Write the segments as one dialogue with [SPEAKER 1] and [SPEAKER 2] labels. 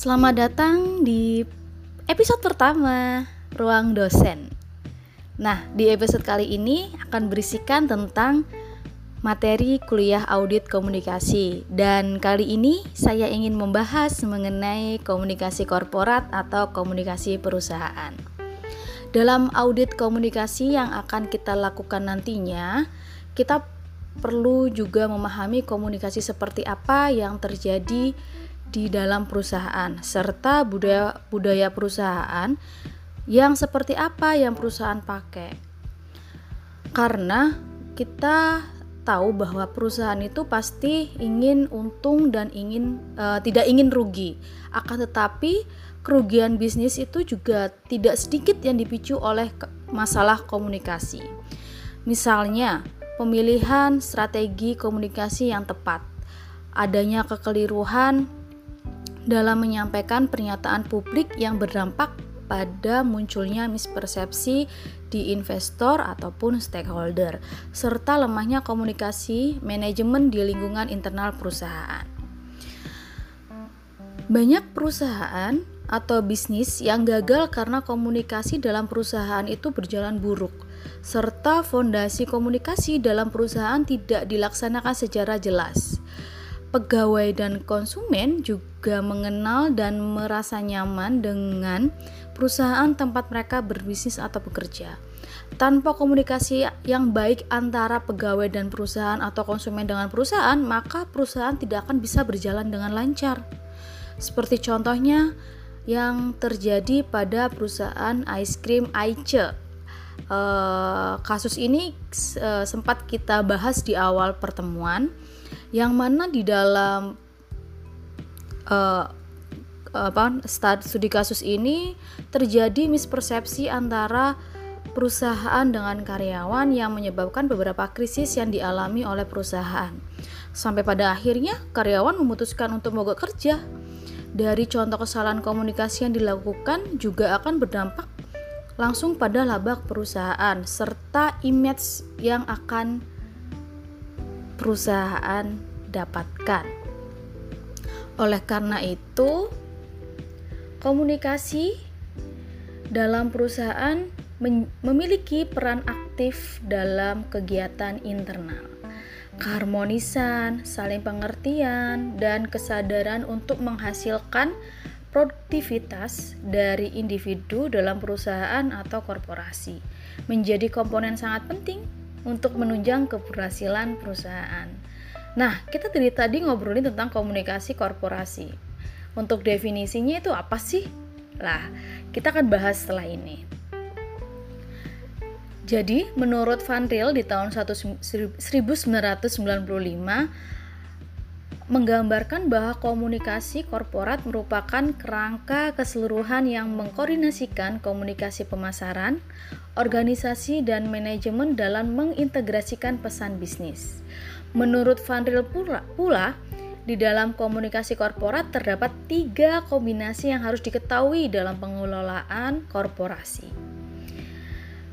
[SPEAKER 1] Selamat datang di episode pertama Ruang Dosen. Nah, di episode kali ini akan berisikan tentang materi kuliah audit komunikasi dan kali ini saya ingin membahas mengenai komunikasi korporat atau komunikasi perusahaan. Dalam audit komunikasi yang akan kita lakukan nantinya, kita perlu juga memahami komunikasi seperti apa yang terjadi di dalam perusahaan serta budaya budaya perusahaan yang seperti apa yang perusahaan pakai. Karena kita tahu bahwa perusahaan itu pasti ingin untung dan ingin uh, tidak ingin rugi. Akan tetapi kerugian bisnis itu juga tidak sedikit yang dipicu oleh masalah komunikasi. Misalnya, pemilihan strategi komunikasi yang tepat, adanya kekeliruan dalam menyampaikan pernyataan publik yang berdampak pada munculnya mispersepsi di investor ataupun stakeholder, serta lemahnya komunikasi manajemen di lingkungan internal perusahaan. Banyak perusahaan atau bisnis yang gagal karena komunikasi dalam perusahaan itu berjalan buruk, serta fondasi komunikasi dalam perusahaan tidak dilaksanakan secara jelas. Pegawai dan konsumen juga mengenal dan merasa nyaman dengan perusahaan tempat mereka berbisnis atau bekerja. Tanpa komunikasi yang baik antara pegawai dan perusahaan atau konsumen dengan perusahaan, maka perusahaan tidak akan bisa berjalan dengan lancar. Seperti contohnya yang terjadi pada perusahaan ice cream Aice. Uh, kasus ini uh, sempat kita bahas di awal pertemuan yang mana di dalam uh, apa studi kasus ini terjadi mispersepsi antara perusahaan dengan karyawan yang menyebabkan beberapa krisis yang dialami oleh perusahaan. Sampai pada akhirnya karyawan memutuskan untuk mogok kerja. Dari contoh kesalahan komunikasi yang dilakukan juga akan berdampak langsung pada laba perusahaan serta image yang akan perusahaan dapatkan. Oleh karena itu, komunikasi dalam perusahaan memiliki peran aktif dalam kegiatan internal. Keharmonisan, saling pengertian, dan kesadaran untuk menghasilkan produktivitas dari individu dalam perusahaan atau korporasi menjadi komponen sangat penting untuk menunjang keberhasilan perusahaan. Nah, kita dari tadi ngobrolin tentang komunikasi korporasi. Untuk definisinya itu apa sih? Lah, kita akan bahas setelah ini. Jadi, menurut Van Riel di tahun 1995 menggambarkan bahwa komunikasi korporat merupakan kerangka keseluruhan yang mengkoordinasikan komunikasi pemasaran, organisasi, dan manajemen dalam mengintegrasikan pesan bisnis. Menurut Van Riel pula, di dalam komunikasi korporat terdapat tiga kombinasi yang harus diketahui dalam pengelolaan korporasi.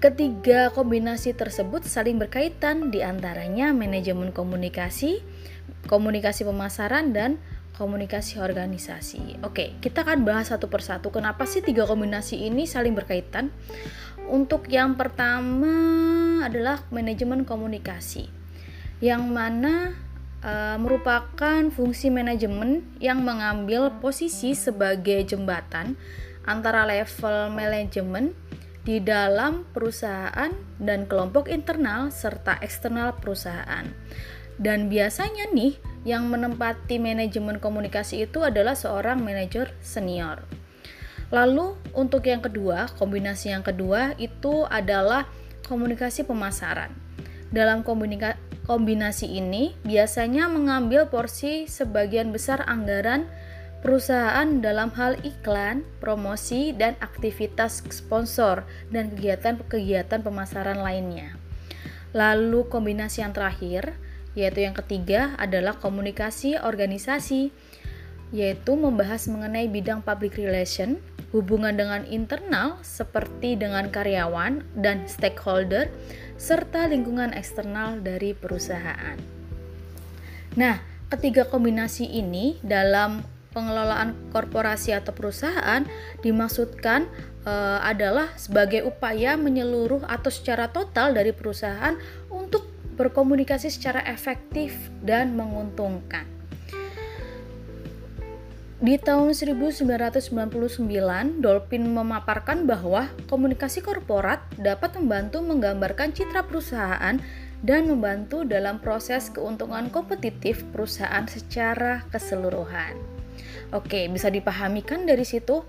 [SPEAKER 1] Ketiga kombinasi tersebut saling berkaitan, di antaranya manajemen komunikasi, komunikasi pemasaran, dan komunikasi organisasi. Oke, kita akan bahas satu persatu. Kenapa sih tiga kombinasi ini saling berkaitan? Untuk yang pertama adalah manajemen komunikasi, yang mana e, merupakan fungsi manajemen yang mengambil posisi sebagai jembatan antara level manajemen di dalam perusahaan dan kelompok internal serta eksternal perusahaan. Dan biasanya nih yang menempati manajemen komunikasi itu adalah seorang manajer senior. Lalu untuk yang kedua, kombinasi yang kedua itu adalah komunikasi pemasaran. Dalam kombinasi ini biasanya mengambil porsi sebagian besar anggaran perusahaan dalam hal iklan, promosi, dan aktivitas sponsor dan kegiatan-kegiatan pemasaran lainnya. Lalu kombinasi yang terakhir, yaitu yang ketiga adalah komunikasi organisasi, yaitu membahas mengenai bidang public relation, hubungan dengan internal seperti dengan karyawan dan stakeholder, serta lingkungan eksternal dari perusahaan. Nah, ketiga kombinasi ini dalam pengelolaan korporasi atau perusahaan dimaksudkan e, adalah sebagai upaya menyeluruh atau secara total dari perusahaan untuk berkomunikasi secara efektif dan menguntungkan. Di tahun 1999, Dolphin memaparkan bahwa komunikasi korporat dapat membantu menggambarkan citra perusahaan dan membantu dalam proses keuntungan kompetitif perusahaan secara keseluruhan. Oke, bisa dipahami kan dari situ?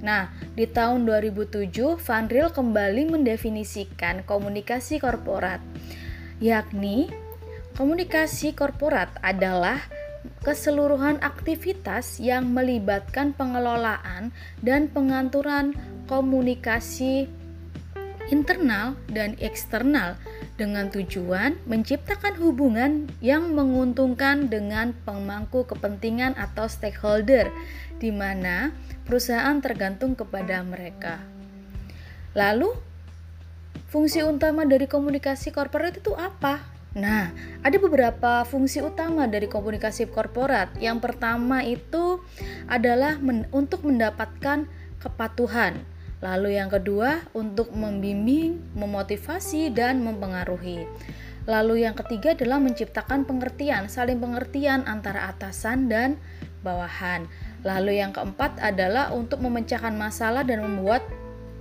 [SPEAKER 1] Nah, di tahun 2007, Van Riel kembali mendefinisikan komunikasi korporat, yakni komunikasi korporat adalah keseluruhan aktivitas yang melibatkan pengelolaan dan pengaturan komunikasi internal dan eksternal dengan tujuan menciptakan hubungan yang menguntungkan dengan pemangku kepentingan atau stakeholder, di mana perusahaan tergantung kepada mereka. Lalu, fungsi utama dari komunikasi korporat itu apa? Nah, ada beberapa fungsi utama dari komunikasi korporat. Yang pertama itu adalah men untuk mendapatkan kepatuhan Lalu yang kedua untuk membimbing, memotivasi dan mempengaruhi. Lalu yang ketiga adalah menciptakan pengertian, saling pengertian antara atasan dan bawahan. Lalu yang keempat adalah untuk memecahkan masalah dan membuat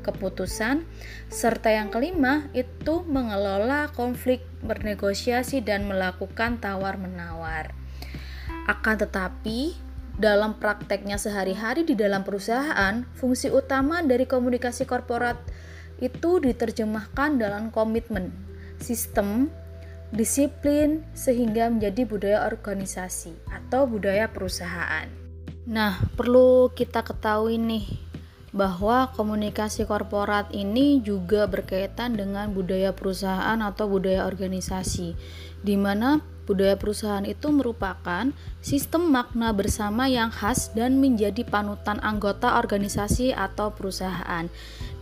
[SPEAKER 1] keputusan. Serta yang kelima itu mengelola konflik, bernegosiasi dan melakukan tawar-menawar. Akan tetapi, dalam prakteknya sehari-hari di dalam perusahaan, fungsi utama dari komunikasi korporat itu diterjemahkan dalam komitmen, sistem, disiplin, sehingga menjadi budaya organisasi atau budaya perusahaan. Nah, perlu kita ketahui nih bahwa komunikasi korporat ini juga berkaitan dengan budaya perusahaan atau budaya organisasi, di mana Budaya perusahaan itu merupakan sistem makna bersama yang khas dan menjadi panutan anggota organisasi atau perusahaan.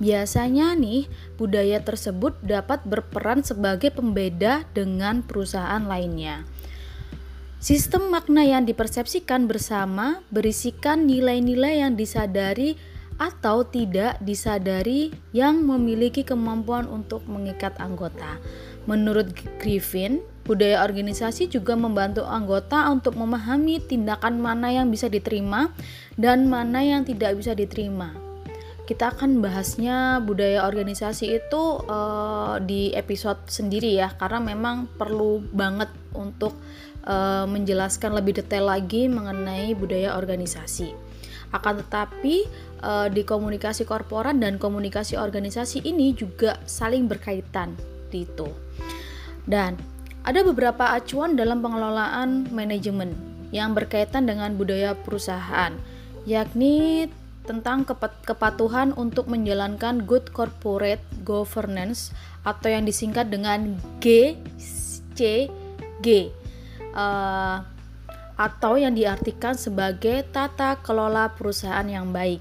[SPEAKER 1] Biasanya nih, budaya tersebut dapat berperan sebagai pembeda dengan perusahaan lainnya. Sistem makna yang dipersepsikan bersama berisikan nilai-nilai yang disadari atau tidak disadari yang memiliki kemampuan untuk mengikat anggota. Menurut Griffin, budaya organisasi juga membantu anggota untuk memahami tindakan mana yang bisa diterima dan mana yang tidak bisa diterima. Kita akan bahasnya budaya organisasi itu uh, di episode sendiri ya, karena memang perlu banget untuk uh, menjelaskan lebih detail lagi mengenai budaya organisasi. Akan tetapi uh, di komunikasi korporat dan komunikasi organisasi ini juga saling berkaitan itu. Dan ada beberapa acuan dalam pengelolaan manajemen yang berkaitan dengan budaya perusahaan, yakni tentang kepatuhan untuk menjalankan good corporate governance atau yang disingkat dengan GCG uh, atau yang diartikan sebagai tata kelola perusahaan yang baik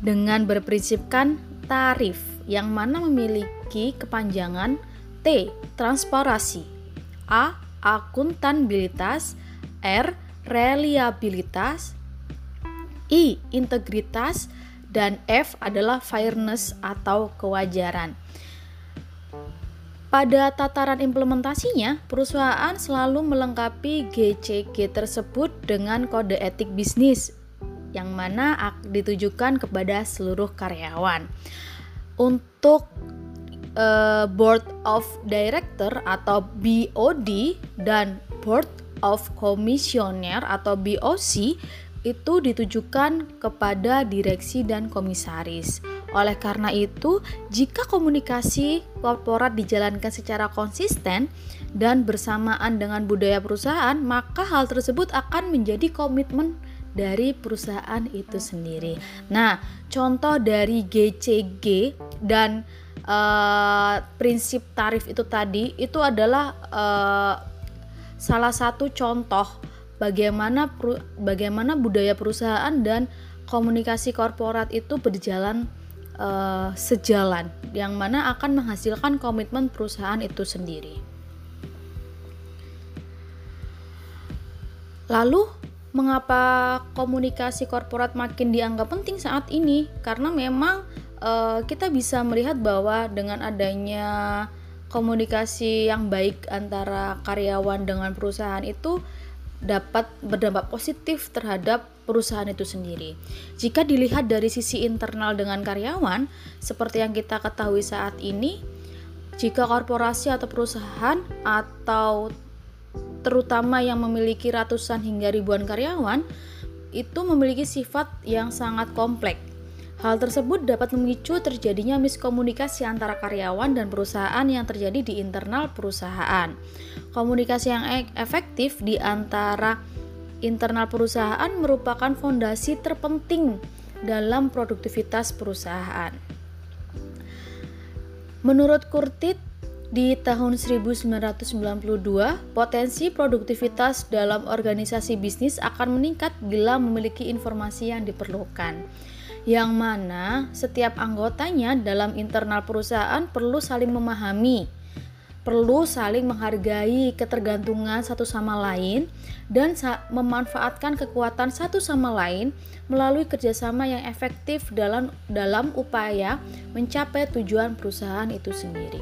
[SPEAKER 1] dengan berprinsipkan tarif yang mana memiliki kepanjangan T. Transparasi A. Akuntabilitas R. Reliabilitas I. Integritas dan F adalah fairness atau kewajaran. Pada tataran implementasinya, perusahaan selalu melengkapi GCG tersebut dengan kode etik bisnis yang mana ditujukan kepada seluruh karyawan. Untuk uh, Board of Director atau BOD dan Board of Commissioner atau BOC itu ditujukan kepada direksi dan komisaris. Oleh karena itu, jika komunikasi korporat dijalankan secara konsisten dan bersamaan dengan budaya perusahaan, maka hal tersebut akan menjadi komitmen dari perusahaan itu sendiri. Nah, contoh dari GCG dan uh, prinsip tarif itu tadi itu adalah uh, salah satu contoh bagaimana bagaimana budaya perusahaan dan komunikasi korporat itu berjalan uh, sejalan yang mana akan menghasilkan komitmen perusahaan itu sendiri. Lalu Mengapa komunikasi korporat makin dianggap penting saat ini? Karena memang uh, kita bisa melihat bahwa dengan adanya komunikasi yang baik antara karyawan dengan perusahaan itu dapat berdampak positif terhadap perusahaan itu sendiri. Jika dilihat dari sisi internal dengan karyawan, seperti yang kita ketahui saat ini, jika korporasi atau perusahaan atau terutama yang memiliki ratusan hingga ribuan karyawan, itu memiliki sifat yang sangat kompleks. Hal tersebut dapat memicu terjadinya miskomunikasi antara karyawan dan perusahaan yang terjadi di internal perusahaan. Komunikasi yang e- efektif di antara internal perusahaan merupakan fondasi terpenting dalam produktivitas perusahaan. Menurut Kurtit, di tahun 1992, potensi produktivitas dalam organisasi bisnis akan meningkat bila memiliki informasi yang diperlukan yang mana setiap anggotanya dalam internal perusahaan perlu saling memahami, perlu saling menghargai ketergantungan satu sama lain, dan memanfaatkan kekuatan satu sama lain melalui kerjasama yang efektif dalam, dalam upaya mencapai tujuan perusahaan itu sendiri.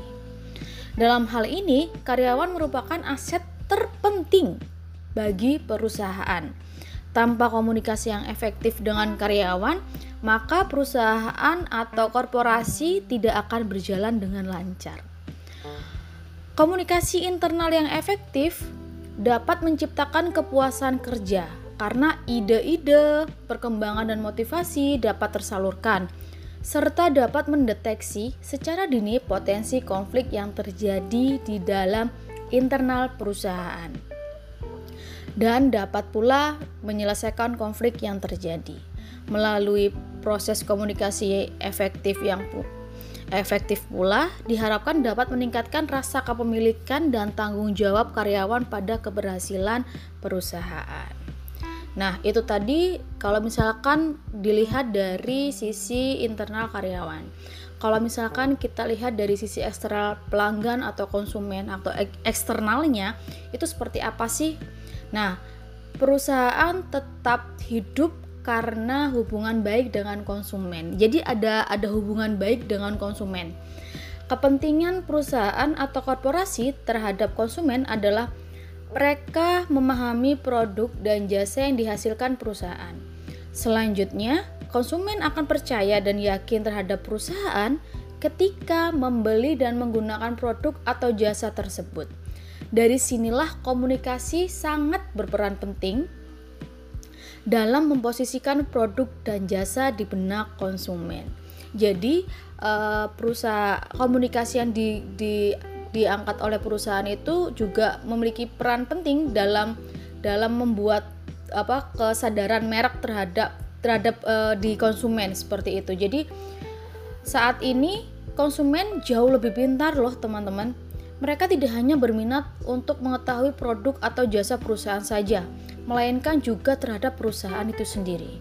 [SPEAKER 1] Dalam hal ini, karyawan merupakan aset terpenting bagi perusahaan. Tanpa komunikasi yang efektif dengan karyawan, maka perusahaan atau korporasi tidak akan berjalan dengan lancar. Komunikasi internal yang efektif dapat menciptakan kepuasan kerja karena ide-ide, perkembangan dan motivasi dapat tersalurkan serta dapat mendeteksi secara dini potensi konflik yang terjadi di dalam internal perusahaan. Dan dapat pula menyelesaikan konflik yang terjadi melalui proses komunikasi efektif yang efektif pula diharapkan dapat meningkatkan rasa kepemilikan dan tanggung jawab karyawan pada keberhasilan perusahaan. Nah, itu tadi kalau misalkan dilihat dari sisi internal karyawan. Kalau misalkan kita lihat dari sisi eksternal pelanggan atau konsumen atau eksternalnya, itu seperti apa sih? Nah, perusahaan tetap hidup karena hubungan baik dengan konsumen. Jadi ada ada hubungan baik dengan konsumen. Kepentingan perusahaan atau korporasi terhadap konsumen adalah mereka memahami produk dan jasa yang dihasilkan perusahaan. Selanjutnya, konsumen akan percaya dan yakin terhadap perusahaan ketika membeli dan menggunakan produk atau jasa tersebut. Dari sinilah komunikasi sangat berperan penting dalam memposisikan produk dan jasa di benak konsumen. Jadi uh, perusahaan komunikasi yang di, di diangkat oleh perusahaan itu juga memiliki peran penting dalam dalam membuat apa kesadaran merek terhadap terhadap uh, di konsumen seperti itu. Jadi saat ini konsumen jauh lebih pintar loh teman-teman. Mereka tidak hanya berminat untuk mengetahui produk atau jasa perusahaan saja, melainkan juga terhadap perusahaan itu sendiri.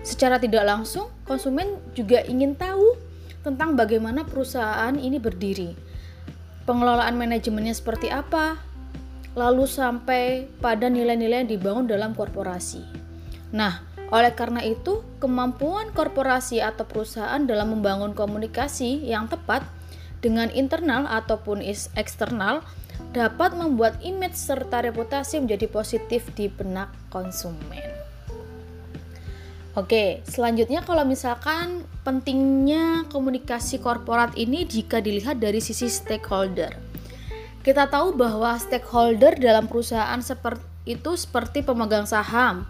[SPEAKER 1] Secara tidak langsung, konsumen juga ingin tahu tentang bagaimana perusahaan ini berdiri, pengelolaan manajemennya seperti apa, lalu sampai pada nilai-nilai yang dibangun dalam korporasi. Nah, oleh karena itu, kemampuan korporasi atau perusahaan dalam membangun komunikasi yang tepat dengan internal ataupun eksternal dapat membuat image serta reputasi menjadi positif di benak konsumen. Oke, selanjutnya kalau misalkan pentingnya komunikasi korporat ini jika dilihat dari sisi stakeholder. Kita tahu bahwa stakeholder dalam perusahaan seperti itu seperti pemegang saham,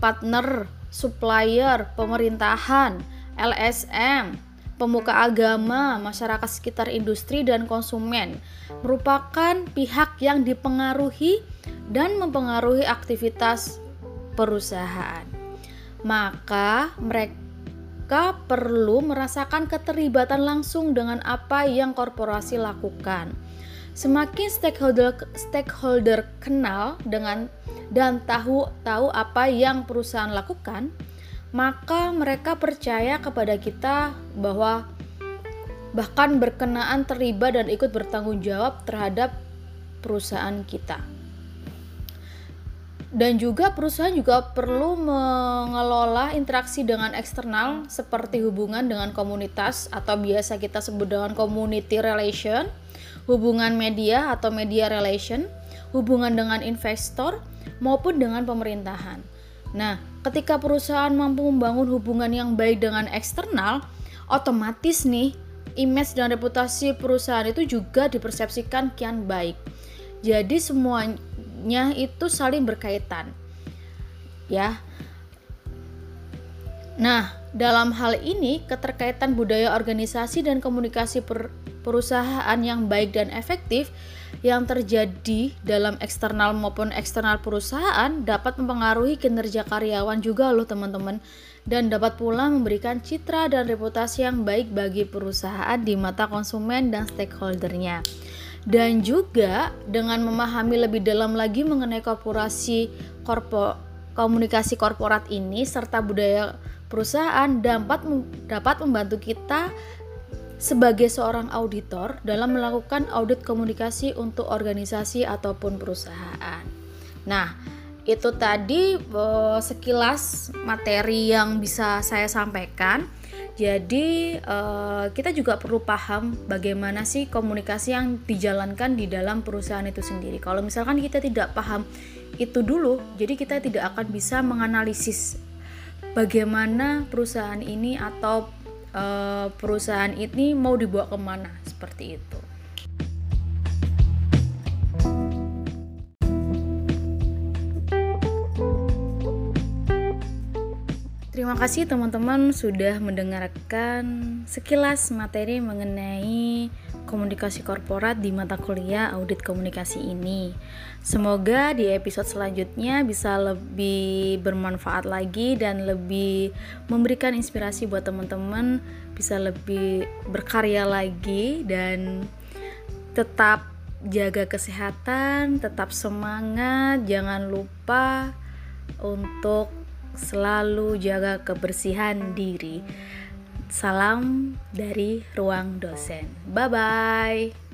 [SPEAKER 1] partner, supplier, pemerintahan, LSM, pemuka agama, masyarakat sekitar industri dan konsumen merupakan pihak yang dipengaruhi dan mempengaruhi aktivitas perusahaan. Maka mereka perlu merasakan keterlibatan langsung dengan apa yang korporasi lakukan. Semakin stakeholder stakeholder kenal dengan dan tahu tahu apa yang perusahaan lakukan, maka mereka percaya kepada kita bahwa bahkan berkenaan terlibat dan ikut bertanggung jawab terhadap perusahaan kita. dan juga perusahaan juga perlu mengelola interaksi dengan eksternal seperti hubungan dengan komunitas atau biasa kita sebut dengan community relation, hubungan media atau media relation, hubungan dengan investor maupun dengan pemerintahan. Nah, ketika perusahaan mampu membangun hubungan yang baik dengan eksternal, otomatis nih image dan reputasi perusahaan itu juga dipersepsikan kian baik. Jadi semuanya nya itu saling berkaitan. Ya. Nah, dalam hal ini keterkaitan budaya organisasi dan komunikasi per perusahaan yang baik dan efektif yang terjadi dalam eksternal maupun eksternal perusahaan dapat mempengaruhi kinerja karyawan juga loh teman-teman. Dan dapat pula memberikan citra dan reputasi yang baik bagi perusahaan di mata konsumen dan stakeholdernya. Dan juga dengan memahami lebih dalam lagi mengenai korporasi korpo, komunikasi korporat ini serta budaya perusahaan dapat dapat membantu kita sebagai seorang auditor dalam melakukan audit komunikasi untuk organisasi ataupun perusahaan. Nah, itu tadi eh, sekilas materi yang bisa saya sampaikan. Jadi uh, kita juga perlu paham bagaimana sih komunikasi yang dijalankan di dalam perusahaan itu sendiri. Kalau misalkan kita tidak paham itu dulu, jadi kita tidak akan bisa menganalisis bagaimana perusahaan ini atau uh, perusahaan ini mau dibawa ke mana seperti itu. Terima kasih teman-teman sudah mendengarkan sekilas materi mengenai komunikasi korporat di mata kuliah audit komunikasi ini. Semoga di episode selanjutnya bisa lebih bermanfaat lagi dan lebih memberikan inspirasi buat teman-teman bisa lebih berkarya lagi dan tetap jaga kesehatan, tetap semangat, jangan lupa untuk selalu jaga kebersihan diri. Salam dari ruang dosen. Bye bye.